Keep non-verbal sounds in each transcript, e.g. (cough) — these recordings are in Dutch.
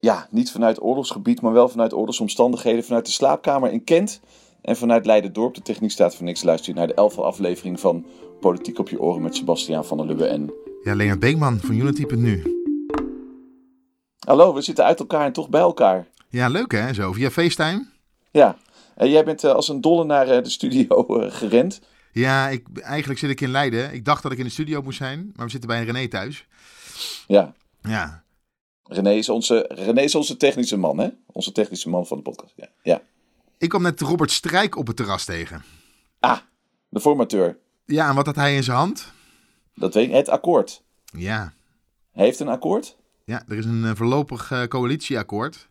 ja, niet vanuit oorlogsgebied, maar wel vanuit oorlogsomstandigheden. Vanuit de slaapkamer in Kent en vanuit Leiden-dorp. De techniek staat voor niks. Luister je naar de elfde aflevering van Politiek op je oren met Sebastiaan van der Lubbe en... Ja, Leonard Beekman van Unity.nu. Hallo, we zitten uit elkaar en toch bij elkaar. Ja, leuk hè, zo. Via FaceTime? Ja, en jij bent eh, als een dolle naar eh, de studio (laughs) eh, gerend. Ja, ik, eigenlijk zit ik in Leiden. Ik dacht dat ik in de studio moest zijn, maar we zitten bij René thuis. Ja, Ja, René is onze, René is onze technische man, hè? Onze technische man van de podcast. Ja. ja. ik kwam net Robert Strijk op het terras tegen. Ah, de formateur. Ja, en wat had hij in zijn hand? Dat weet ik. Het akkoord. Ja, Hij heeft een akkoord. ja er is een eh, voorlopig eh, coalitieakkoord.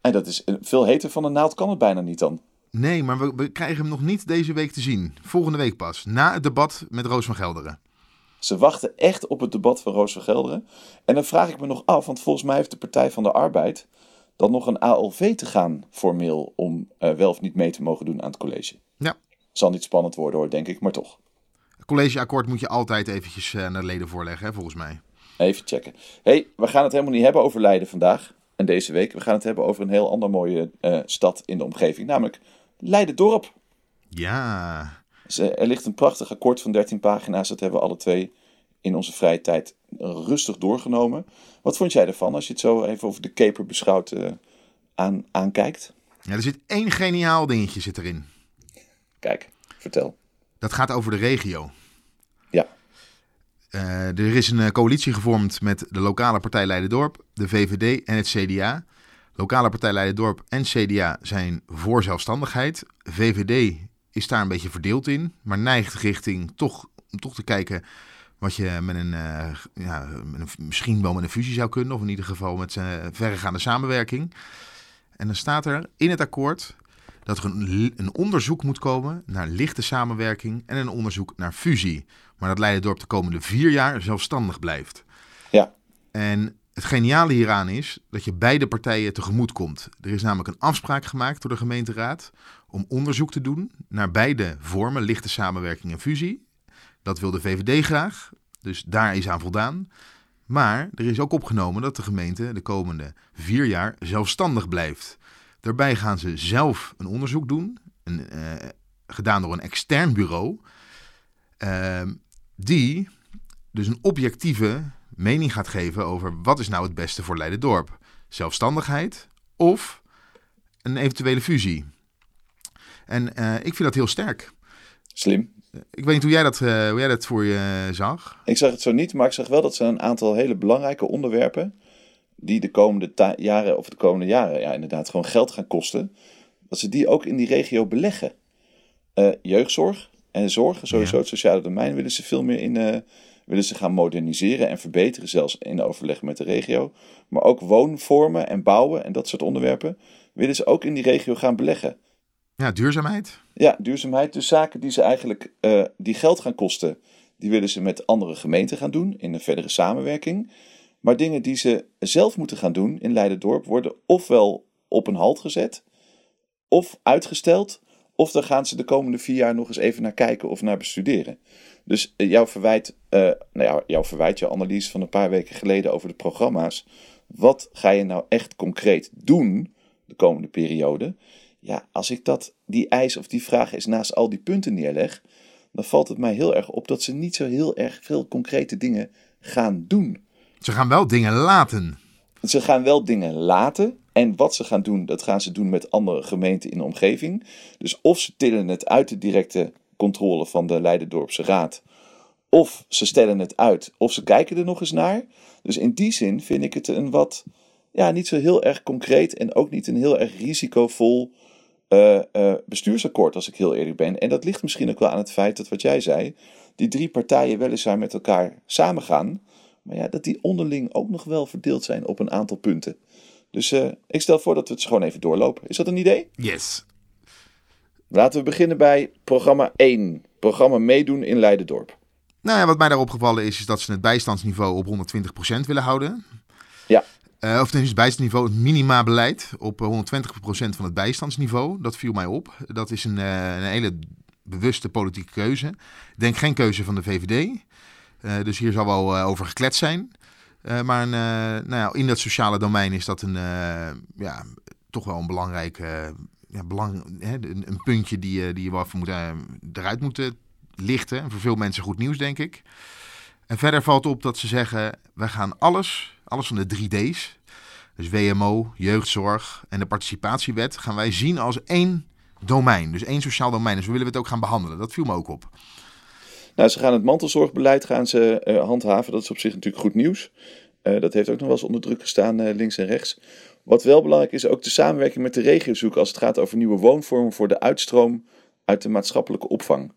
En dat is eh, veel heter van de naald kan het bijna niet dan. Nee, maar we, we krijgen hem nog niet deze week te zien. Volgende week pas, na het debat met Roos van Gelderen. Ze wachten echt op het debat van Roos van Gelderen. En dan vraag ik me nog af, want volgens mij heeft de Partij van de Arbeid dan nog een ALV te gaan formeel om eh, wel of niet mee te mogen doen aan het college. Ja. Zal niet spannend worden hoor, denk ik, maar toch. Het collegeakkoord moet je altijd eventjes eh, naar de leden voorleggen, hè, volgens mij. Even checken. hey, we gaan het helemaal niet hebben over Leiden vandaag en deze week. We gaan het hebben over een heel ander mooie eh, stad in de omgeving, namelijk Leiden-dorp. Ja, Dus, er ligt een prachtig akkoord van 13 pagina's. Dat hebben we alle twee in onze vrije tijd rustig doorgenomen. Wat vond jij ervan als je het zo even over de caper beschouwd eh, aan, aankijkt? ja er zit één geniaal dingetje zit erin. Kijk, vertel. Dat gaat over de regio. Ja, Eh, er is een eh, coalitie gevormd met de lokale partij Leidendorp, de VVD en het CDA. Lokale partij Leidendorp en CDA zijn voor zelfstandigheid. VVD is daar een beetje verdeeld in, maar neigt richting toch, om toch te kijken wat je met een, eh, ja, met een, misschien wel met een fusie zou kunnen, of in ieder geval met eh, verregaande samenwerking. En dan staat er in het akkoord dat er een, een onderzoek moet komen naar lichte samenwerking en een onderzoek naar fusie. Maar dat Leidendorp de komende vier jaar zelfstandig blijft. ja, En het geniale hieraan is dat je beide partijen tegemoet komt. Er is namelijk een afspraak gemaakt door de gemeenteraad om onderzoek te doen naar beide vormen, lichte samenwerking en fusie. Dat wil de VVD graag, dus daar is aan voldaan. Maar er is ook opgenomen dat de gemeente de komende vier jaar zelfstandig blijft. Daarbij gaan ze zelf een onderzoek doen, een, eh, gedaan door een extern bureau, ehm, die dus een objectieve mening gaat geven over wat is nou het beste voor Leiden-dorp. Zelfstandigheid of een eventuele fusie. En eh, ik vind dat heel sterk. slim. Ik weet niet hoe jij dat, eh, hoe jij dat voor je zag. Ik zag het zo niet, maar ik zag wel dat ze een aantal hele belangrijke onderwerpen, die de komende jaren, of de komende jaren, ja inderdaad, gewoon geld gaan kosten, dat ze die ook in die regio beleggen. Eh, jeugdzorg en zorg, sowieso Ja. het sociale domein, willen ze veel meer in, eh, willen ze gaan moderniseren en verbeteren, zelfs in overleg met de regio. Maar ook woonvormen en bouwen en dat soort onderwerpen willen ze ook in die regio gaan beleggen. Ja, duurzaamheid. Ja, duurzaamheid. Dus zaken die ze eigenlijk eh, die geld gaan kosten, die willen ze met andere gemeenten gaan doen in een verdere samenwerking. Maar dingen die ze zelf moeten gaan doen in Leiden-dorp worden ofwel op een halt gezet, of uitgesteld, of daar gaan ze de komende vier jaar nog eens even naar kijken of naar bestuderen. Dus eh, jouw verwijt, eh, nou ja, jouw verwijt, jouw analyse van een paar weken geleden over de programma's. Wat ga je nou echt concreet doen de komende periode? Ja, als ik dat, die eis of die vraag eens naast al die punten neerleg, dan valt het mij heel erg op dat ze niet zo heel erg veel concrete dingen gaan doen. Ze gaan wel dingen laten. Ze gaan wel dingen laten. En wat ze gaan doen, dat gaan ze doen met andere gemeenten in de omgeving. Dus of ze tillen het uit de directe controle van de Leidendorpse Raad. Of ze stellen het uit. Of ze kijken er nog eens naar. Dus in die zin vind ik het een wat, ja, niet zo heel erg concreet. En ook niet een heel erg risicovol eh, eh, bestuursakkoord, als ik heel eerlijk ben. En dat ligt misschien ook wel aan het feit dat wat jij zei. Die drie partijen weliswaar met elkaar samengaan. Maar ja, dat die onderling ook nog wel verdeeld zijn op een aantal punten. Dus eh, ik stel voor dat we het gewoon even doorlopen. Is dat een idee? Yes. Laten we beginnen bij programma 1. Programma meedoen in Leidendorp. Nou ja, wat mij daar opgevallen is, is dat ze het bijstandsniveau op 120% willen houden. Ja, Eh, of tenminste het bijstandsniveau, het minimabeleid op eh, 120% van het bijstandsniveau. Dat viel mij op. Dat is een, eh, een hele bewuste politieke keuze. Ik denk geen keuze van de VVD. Eh, dus hier zal wel eh, over gekletst zijn. Uh, maar nou ja, in dat sociale domein is dat een, ja, toch wel een belangrijk ja, belang, hè, een, puntje die, die je wel even moet, eruit moet lichten. En voor veel mensen goed nieuws, denk ik. En verder valt op dat ze zeggen, wij gaan alles, alles van de 3D's, dus WMO, jeugdzorg en de participatiewet, gaan wij zien als één domein. Dus één sociaal domein. Dus we willen het ook gaan behandelen. Dat viel me ook op. Nou, ze gaan het mantelzorgbeleid gaan ze, uh, handhaven. Dat is op zich natuurlijk goed nieuws. Uh, dat heeft ook nog wel eens onder druk gestaan, uh, links en rechts. Wat wel belangrijk is, ook de samenwerking met de regio zoeken als het gaat over nieuwe woonvormen voor de uitstroom uit de maatschappelijke opvang.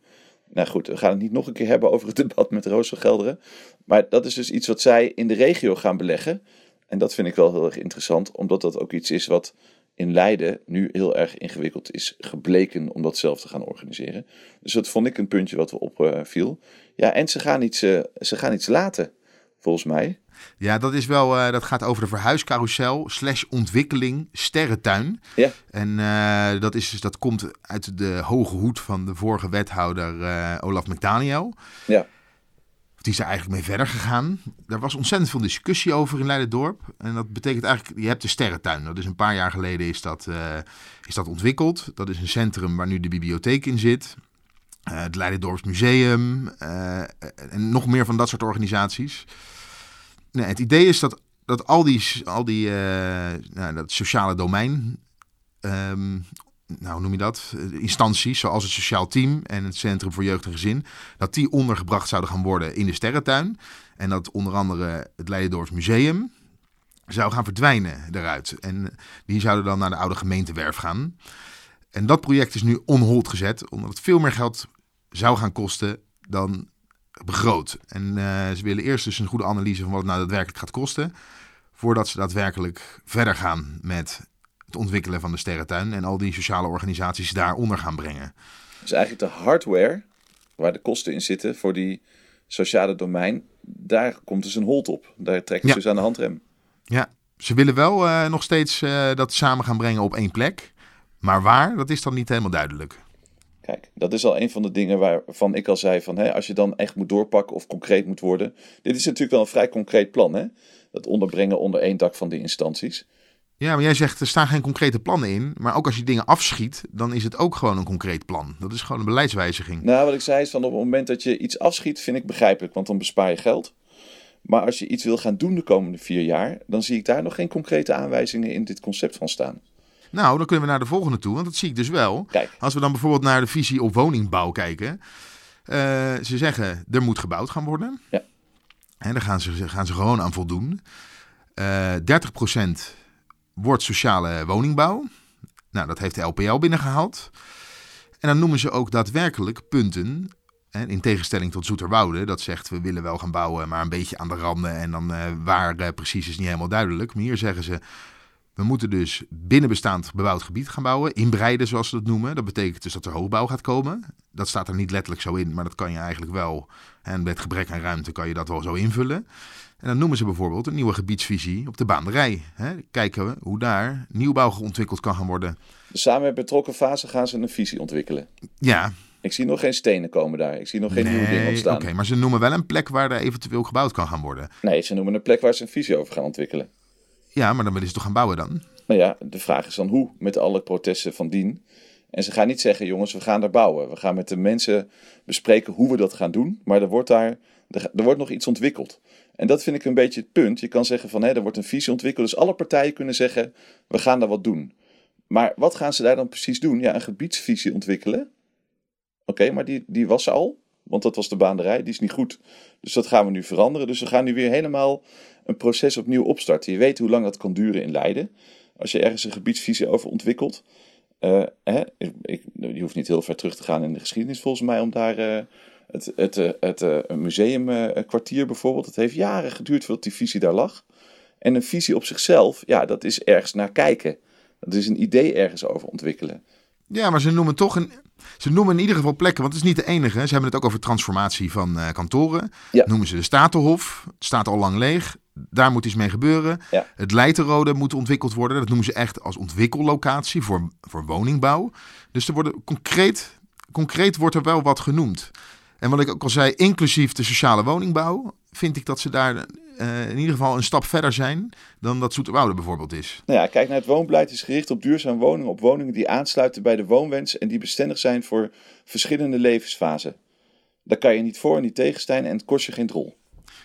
Nou goed, we gaan het niet nog een keer hebben over het debat met Roos van Gelderen. Maar dat is dus iets wat zij in de regio gaan beleggen. En dat vind ik wel heel erg interessant, omdat dat ook iets is wat in Leiden nu heel erg ingewikkeld is gebleken om dat zelf te gaan organiseren. Dus dat vond ik een puntje wat we opviel. ja, en ze gaan, iets, uh, ze gaan iets laten, volgens mij. Ja, dat is wel, uh, dat gaat over de verhuiscarousel slash ontwikkeling sterrentuin. Ja. En uh, dat, is, dat komt uit de hoge hoed van de vorige wethouder Olaf McDaniel. Ja die is er eigenlijk mee verder gegaan. Daar was ontzettend veel discussie over in Leidendorp. En dat betekent eigenlijk, je hebt de sterrentuin. Dat is een paar jaar geleden is dat, uh, is dat ontwikkeld. Dat is een centrum waar nu de bibliotheek in zit. Uh, het Leidendorps Museum uh, en nog meer van dat soort organisaties. Nee, het idee is dat, dat al die, al die nou, dat sociale domein um, nou, noem je dat? Instanties zoals het Sociaal Team en het Centrum voor Jeugd en Gezin, dat die ondergebracht zouden gaan worden in de Sterrentuin. En dat onder andere het Leidendorfs Museum zou gaan verdwijnen eruit. En die zouden dan naar de oude gemeentewerf gaan. En dat project is nu on gezet, omdat het veel meer geld zou gaan kosten dan begroot. En uh, ze willen eerst dus een goede analyse van wat het nou daadwerkelijk gaat kosten, voordat ze daadwerkelijk verder gaan met het ontwikkelen van de sterrentuin en al die sociale organisaties daaronder gaan brengen. Dus eigenlijk de hardware, waar de kosten in zitten voor die sociale domein, daar komt dus een hold op. Daar trekken ze dus aan de handrem. Ja, ze willen wel uh, nog steeds uh, dat samen gaan brengen op één plek. Maar waar, dat is dan niet helemaal duidelijk. Kijk, dat is al een van de dingen waarvan ik al zei van hè, als je dan echt moet doorpakken of concreet moet worden. Dit is natuurlijk wel een vrij concreet plan, hè? Dat onderbrengen onder één dak van de instanties. Ja, maar jij zegt er staan geen concrete plannen in. Maar ook als je dingen afschiet, dan is het ook gewoon een concreet plan. Dat is gewoon een beleidswijziging. Nou, wat ik zei is van op het moment dat je iets afschiet, vind ik begrijpelijk, want dan bespaar je geld. Maar als je iets wil gaan doen de komende vier jaar, dan zie ik daar nog geen concrete aanwijzingen in dit concept van staan. Nou, dan kunnen we naar de volgende toe, want dat zie ik dus wel. Kijk. Als we dan bijvoorbeeld naar de visie op woningbouw kijken. Uh, ze zeggen, er moet gebouwd gaan worden. Ja. En daar gaan ze, gaan ze gewoon aan voldoen. Uh, 30% wordt sociale woningbouw. Nou, dat heeft de LPL binnengehaald. En dan noemen ze ook daadwerkelijk punten. in tegenstelling tot Zoeterwoude, dat zegt we willen wel gaan bouwen, maar een beetje aan de randen. En dan uh, waar uh, precies is niet helemaal duidelijk. Maar hier zeggen ze, we moeten dus binnenbestaand bebouwd gebied gaan bouwen. Inbreiden, zoals ze dat noemen. Dat betekent dus dat er hoogbouw gaat komen. Dat staat er niet letterlijk zo in, maar dat kan je eigenlijk wel. En met gebrek aan ruimte kan je dat wel zo invullen. En dan noemen ze bijvoorbeeld een nieuwe gebiedsvisie op de baanderij. Hè? Kijken we hoe daar nieuwbouw ontwikkeld kan gaan worden. samen met betrokken fase gaan ze een visie ontwikkelen. Ja. Ik zie nog geen stenen komen daar. Ik zie nog geen nieuwe dingen ontstaan. Oké, maar ze noemen wel een plek waar er eventueel gebouwd kan gaan worden. Nee, ze noemen een plek waar ze een visie over gaan ontwikkelen. Ja, maar dan willen ze toch gaan bouwen dan? Nou ja, de vraag is dan hoe met alle protesten van dien. En ze gaan niet zeggen, jongens, we gaan daar bouwen. We gaan met de mensen bespreken hoe we dat gaan doen. Maar er wordt daar er wordt nog iets ontwikkeld. En dat vind ik een beetje het punt. Je kan zeggen van hé, er wordt een visie ontwikkeld. Dus alle partijen kunnen zeggen, we gaan daar wat doen. Maar wat gaan ze daar dan precies doen? Ja, een gebiedsvisie ontwikkelen. Oké, maar die, die was al. Want dat was de baanderij, die is niet goed. Dus dat gaan we nu veranderen. Dus we gaan nu weer helemaal een proces opnieuw opstarten. Je weet hoe lang dat kan duren in Leiden. Als je ergens een gebiedsvisie over ontwikkelt. Uh, hè, ik, je hoeft niet heel ver terug te gaan in de geschiedenis volgens mij om daar... Uh, het, het, eh, het, eh, museumkwartier bijvoorbeeld, het heeft jaren geduurd voordat die visie daar lag. En een visie op zichzelf, ja, dat is ergens naar kijken. Dat is een idee ergens over ontwikkelen. Ja, maar ze noemen toch een. Ze noemen in ieder geval plekken, want het is niet de enige. Ze hebben het ook over transformatie van uh, kantoren. Ja. Noemen ze de Statenhof. Het staat al lang leeg. Daar moet iets mee gebeuren. Ja. Het Leiterode moet ontwikkeld worden. Dat noemen ze echt als ontwikkellocatie voor, voor woningbouw. Dus er worden concreet, concreet wordt er wel wat genoemd. En wat ik ook al zei, inclusief de sociale woningbouw, vind ik dat ze daar eh, in ieder geval een stap verder zijn dan dat Zoeterwoude bijvoorbeeld is. Nou ja, kijk naar het woonbeleid is gericht op duurzaam woningen, op woningen die aansluiten bij de woonwens en die bestendig zijn voor verschillende levensfasen. Daar kan je niet voor en niet tegen zijn en het kost je geen drol.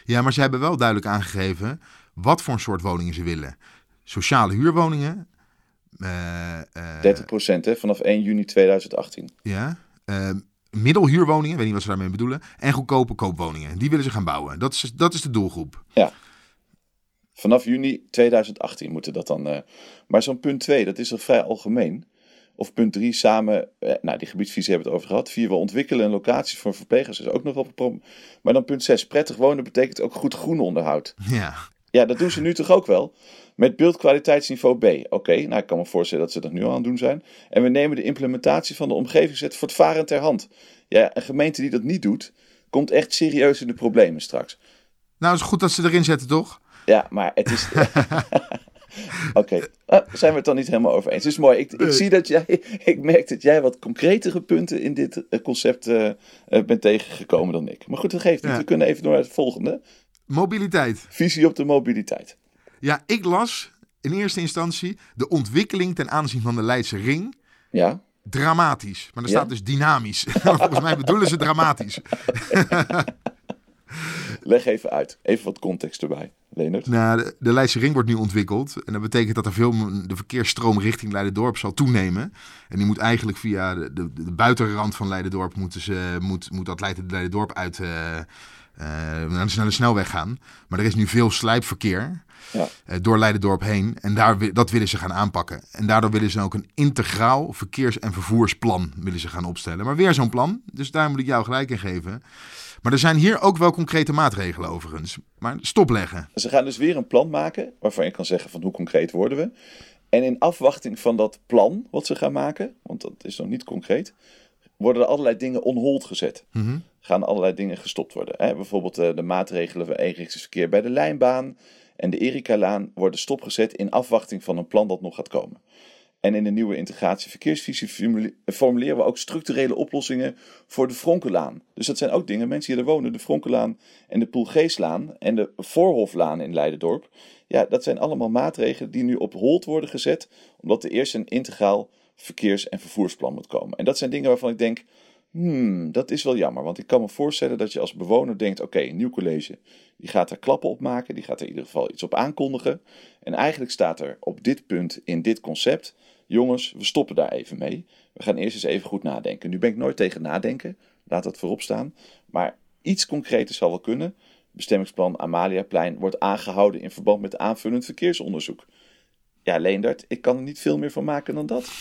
Ja, maar ze hebben wel duidelijk aangegeven wat voor een soort woningen ze willen. Sociale huurwoningen. eh, eh, 30% hè, vanaf 1 juni 2018. Ja. Middelhuurwoningen, weet niet wat ze daarmee bedoelen. En goedkope koopwoningen. Die willen ze gaan bouwen. Dat is, dat is de doelgroep. Ja. Vanaf juni 2018 moeten dat dan. eh, maar zo'n punt 2, dat is toch vrij algemeen? Of punt 3, samen, eh, nou die gebiedsvisie hebben we het over gehad. 4, we ontwikkelen een locatie voor verplegers, is ook nog wel een probleem. Maar dan punt 6, prettig wonen betekent ook goed groenonderhoud. (laughs) Ja. Ja, dat doen ze nu toch ook wel? Met beeldkwaliteitsniveau B. Oké, nou ik kan me voorstellen dat ze dat nu al aan het doen zijn. En we nemen de implementatie van de omgevingswet voortvarend ter hand. Ja, een gemeente die dat niet doet, komt echt serieus in de problemen straks. Nou, het is goed dat ze erin zetten, toch? Ja, maar het is. (laughs) Oké, Ah, zijn we het dan niet helemaal over eens? Het is mooi. Ik, ik zie dat jij. (laughs) Ik merk dat jij wat concretere punten in dit eh, concept eh, bent tegengekomen dan ik. Maar goed, dat geeft niet. Ja. We kunnen even door naar het volgende: Mobiliteit. visie op de mobiliteit. Ja, ik las in eerste instantie de ontwikkeling ten aanzien van de Leidse ring Ja, dramatisch. Maar er Ja? staat dus dynamisch. (laughs) Volgens mij bedoelen ze dramatisch. (laughs) leg even uit. Even wat context erbij, Leonard. Nou, de, de Leidse ring wordt nu ontwikkeld. En dat betekent dat er veel de verkeersstroom richting Leidendorp zal toenemen. En die moet eigenlijk via de, de, de buitenrand van Leidendorp moeten ze, moet, moet dat Leiden- Leidendorp uit eh, naar, de, naar de snelweg gaan. Maar er is nu veel slijpverkeer Ja. eh, door Leidendorp heen. En daar, dat willen ze gaan aanpakken. En daardoor willen ze ook een integraal verkeers- en vervoersplan willen ze gaan opstellen. Maar weer zo'n plan, dus daar moet ik jou gelijk in geven. Maar er zijn hier ook wel concrete maatregelen overigens. Maar stopleggen. Ze gaan dus weer een plan maken waarvan je kan zeggen van hoe concreet worden we. En in afwachting van dat plan wat ze gaan maken, want dat is nog niet concreet, worden er allerlei dingen on hold gezet. Mhm. Gaan allerlei dingen gestopt worden. Hè? Bijvoorbeeld eh, de maatregelen voor eenrichtingsverkeer bij de Lijnbaan en de Erika-laan worden stopgezet in afwachting van een plan dat nog gaat komen. En in de nieuwe integratie verkeersvisie formule- formuleren we ook structurele oplossingen voor de Fronkelaan. Dus dat zijn ook dingen, mensen die er wonen, de Fronkelaan en de Poelgeeslaan en de Voorhoflaan in Leidendorp. Ja, dat zijn allemaal maatregelen die nu op hold worden gezet, omdat er eerst een integraal verkeers- en vervoersplan moet komen. En dat zijn dingen waarvan ik denk, hmm, dat is wel jammer. Want ik kan me voorstellen dat je als bewoner denkt, oké, een nieuw college, die gaat er klappen op maken, die gaat er in ieder geval iets op aankondigen. En eigenlijk staat er op dit punt in dit concept, jongens, we stoppen daar even mee. We gaan eerst eens even goed nadenken. Nu ben ik nooit tegen nadenken, laat dat voorop staan. Maar iets concreter zal wel kunnen. Bestemmingsplan Amaliaplein wordt aangehouden in verband met aanvullend verkeersonderzoek. Ja, Leendert, ik kan er niet veel meer van maken dan dat.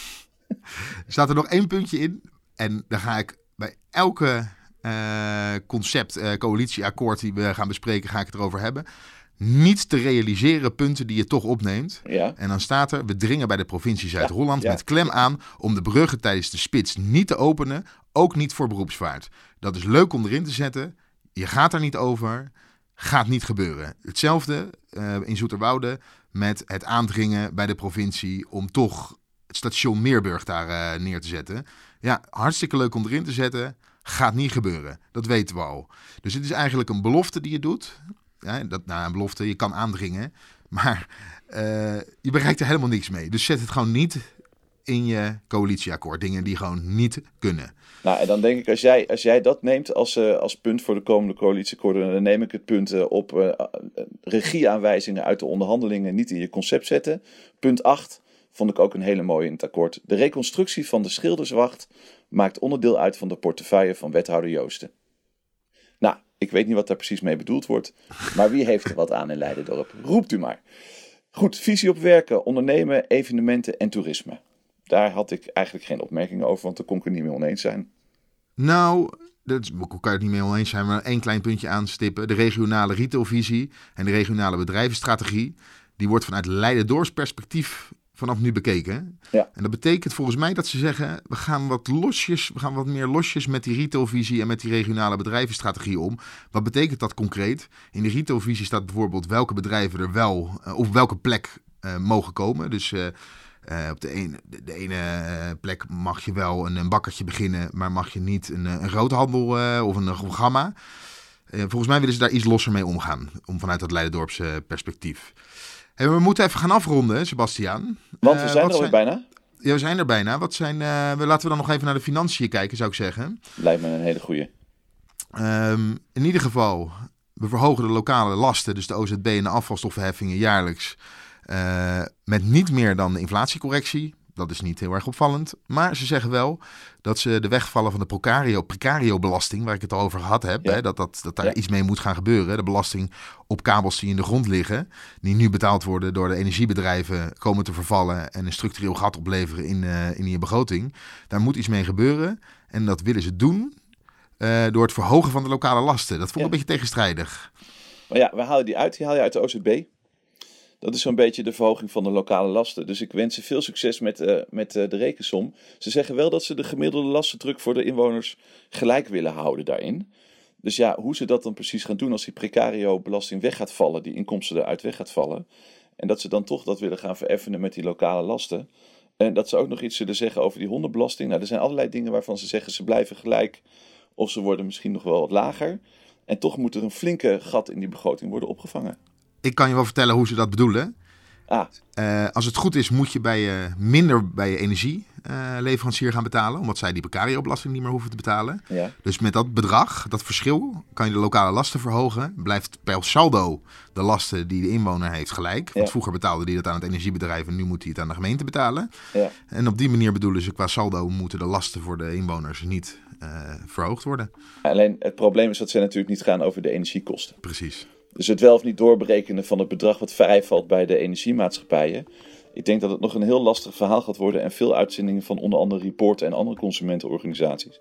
(laughs) Staat er nog één puntje in. En daar ga ik bij elke eh, concept, eh, coalitieakkoord die we gaan bespreken, ga ik het erover hebben. Niet te realiseren punten die je toch opneemt. Ja, En dan staat er, we dringen bij de provincie Zuid-Holland ja. met klem aan om de bruggen tijdens de spits niet te openen, ook niet voor beroepsvaart. Dat is leuk om erin te zetten. Je gaat er niet over. Gaat niet gebeuren. Hetzelfde eh, in Zoeterwoude met het aandringen bij de provincie om toch het station Meerburg daar neer te zetten. Ja, hartstikke leuk om erin te zetten. Gaat niet gebeuren. Dat weten we al. Dus het is eigenlijk een belofte die je doet. Ja, dat, nou, een belofte, je kan aandringen. Maar eh, je bereikt er helemaal niks mee. Dus zet het gewoon niet in je coalitieakkoord. Dingen die gewoon niet kunnen. nou en dan denk ik, als jij, als jij dat neemt als, eh, als punt voor de komende coalitieakkoorden, dan neem ik het punt eh, op regieaanwijzingen uit de onderhandelingen niet in je concept zetten. Punt 8 vond ik ook een hele mooie in het akkoord. De reconstructie van de Schilderswacht maakt onderdeel uit van de portefeuille van wethouder Joosten. Nou, ik weet niet wat daar precies mee bedoeld wordt, (laughs) maar wie heeft er wat aan in Leidendorp? Roept u maar. Goed, visie op werken, ondernemen, evenementen en toerisme. Daar had ik eigenlijk geen opmerkingen over, want daar kon ik het niet mee oneens zijn. Nou, dat kan het niet mee oneens zijn, maar één klein puntje aanstippen. De regionale retailvisie en de regionale bedrijvenstrategie, die wordt vanuit Leiden perspectief vanaf nu bekeken. Ja. En dat betekent volgens mij dat ze zeggen, we gaan wat losjes, we gaan wat meer losjes met die retailvisie en met die regionale bedrijvenstrategie om. Wat betekent dat concreet? In de retailvisie staat bijvoorbeeld welke bedrijven er wel eh, op welke plek eh, mogen komen. Dus eh, op de ene, de, ene plek mag je wel een, een bakkertje beginnen, maar mag je niet een, een groothandel of een. Eh, volgens mij willen ze daar iets losser mee omgaan, om vanuit dat Leidendorpse perspectief. Hey, we moeten even gaan afronden, Sebastiaan. Want we Eh, zijn er alweer bijna. Ja, we zijn er bijna. Wat zijn, eh, we, laten we dan nog even naar de financiën kijken, zou ik zeggen. Lijkt me een hele goeie. Ehm, in ieder geval, we verhogen de lokale lasten, dus de OZB en de afvalstoffenheffingen jaarlijks, eh, met niet meer dan de inflatiecorrectie. Dat is niet heel erg opvallend. Maar ze zeggen wel dat ze de wegvallen van de precario, precario-belasting, waar ik het al over gehad heb, Ja. hè, dat, dat, dat daar Ja. iets mee moet gaan gebeuren. De belasting op kabels die in de grond liggen, die nu betaald worden door de energiebedrijven, komen te vervallen en een structureel gat opleveren in, eh, in je begroting. Daar moet iets mee gebeuren. En dat willen ze doen eh, door het verhogen van de lokale lasten. Dat vond ik Ja. een beetje tegenstrijdig. Maar ja, we halen die uit. Die haal je uit de OZB. Dat is zo'n beetje de verhoging van de lokale lasten. Dus ik wens ze veel succes met, eh, met eh, de rekensom. Ze zeggen wel dat ze de gemiddelde lastendruk voor de inwoners gelijk willen houden daarin. Dus ja, hoe ze dat dan precies gaan doen als die precario-belasting weg gaat vallen, die inkomsten eruit weg gaat vallen. En dat ze dan toch dat willen gaan vereffenen met die lokale lasten. En dat ze ook nog iets zullen zeggen over die hondenbelasting. Nou, er zijn allerlei dingen waarvan ze zeggen ze blijven gelijk. Of ze worden misschien nog wel wat lager. En toch moet er een flinke gat in die begroting worden opgevangen. Ik kan je wel vertellen hoe ze dat bedoelen. Ah, Eh, als het goed is, moet je bij je minder bij je energieleverancier gaan betalen. Omdat zij die precario-belasting niet meer hoeven te betalen. ja. Dus met dat bedrag, dat verschil, kan je de lokale lasten verhogen. Blijft per saldo de lasten die de inwoner heeft gelijk. Want Ja. vroeger betaalde hij dat aan het energiebedrijf en nu moet hij het aan de gemeente betalen. Ja. En op die manier bedoelen ze qua saldo moeten de lasten voor de inwoners niet eh, verhoogd worden. Alleen het probleem is dat ze natuurlijk niet gaan over de energiekosten. Precies. Dus het wel of niet doorberekenen van het bedrag wat vrijvalt bij de energiemaatschappijen. Ik denk dat het nog een heel lastig verhaal gaat worden en veel uitzendingen van onder andere Reporter en andere consumentenorganisaties.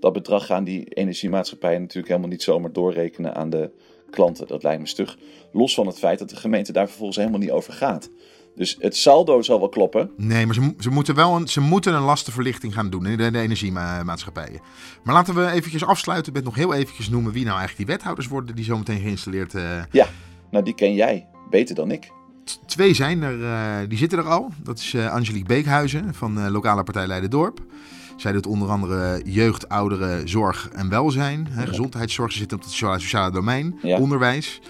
Dat bedrag gaan die energiemaatschappijen natuurlijk helemaal niet zomaar doorrekenen aan de klanten. Dat lijkt me stug. Los van het feit dat de gemeente daar vervolgens helemaal niet over gaat. Dus het saldo zal wel kloppen. Nee, maar ze, ze, moeten wel een, ze moeten een lastenverlichting gaan doen in de, de energiemaatschappijen. Maar laten we eventjes afsluiten met nog heel eventjes noemen wie nou eigenlijk die wethouders worden die zometeen geïnstalleerd eh, Ja, nou die ken jij beter dan ik. T- Twee zijn er, eh, die zitten er al. Dat is eh, Angelique Beekhuizen van lokale partij Leiden-Dorp. Zij doet onder andere jeugd, ouderen, zorg en welzijn. Hè, Gezondheidszorg, ze zit op het sociale, sociale domein, Ja. onderwijs.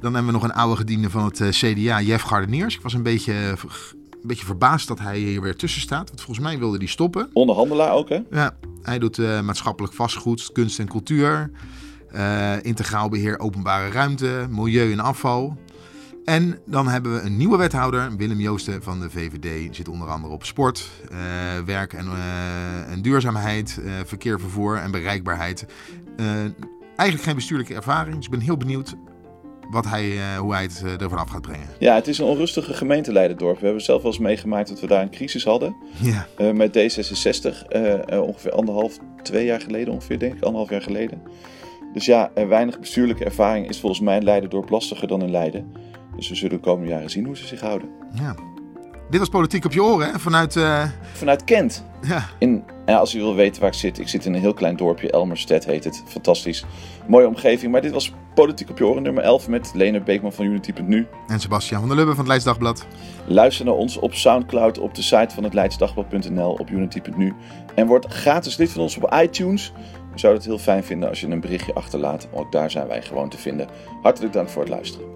Dan hebben we nog een oude gediende van het eh, CDA, Jeff Gardeniers. Ik was een beetje, eh, een beetje verbaasd dat hij hier weer tussen staat. Want volgens mij wilde hij stoppen. Onderhandelaar ook hè? Ja, hij doet eh, maatschappelijk vastgoed, kunst en cultuur, eh, integraal beheer openbare ruimte, milieu en afval. En dan hebben we een nieuwe wethouder, Willem Joosten van de VVD. Zit onder andere op sport, werk en, en duurzaamheid, verkeer, vervoer en bereikbaarheid. Eigenlijk geen bestuurlijke ervaring, dus ik ben heel benieuwd wat hij, eh, hoe hij het eh, ervan af gaat brengen. Ja, het is een onrustige gemeente Leidendorp. We hebben zelf wel eens meegemaakt dat we daar een crisis hadden. Ja, eh, met D66. eh, eh, ongeveer anderhalf, twee jaar geleden ongeveer, denk ik. Anderhalf jaar geleden. Dus ja, weinig bestuurlijke ervaring is volgens mij in Leidendorp lastiger dan in Leiden. Dus we zullen de komende jaren zien hoe ze zich houden. ja. Dit was Politiek op je oren, hè? vanuit... eh, Vanuit Kent. ja, In, ja, als u wil weten waar ik zit, ik zit in een heel klein dorpje, Elmerstedt heet het. Fantastisch. Mooie omgeving. Maar dit was Politiek op je oren nummer 11 met Lene Beekman van Unity.nu. en Sebastian van der Lubbe van het Leids Dagblad. Luister naar ons op Soundcloud, op de site van het Leidsdagblad.nl, op Unity.nu. En word gratis lid van ons op iTunes. We zouden het heel fijn vinden als je een berichtje achterlaat. Ook daar zijn wij gewoon te vinden. Hartelijk dank voor het luisteren.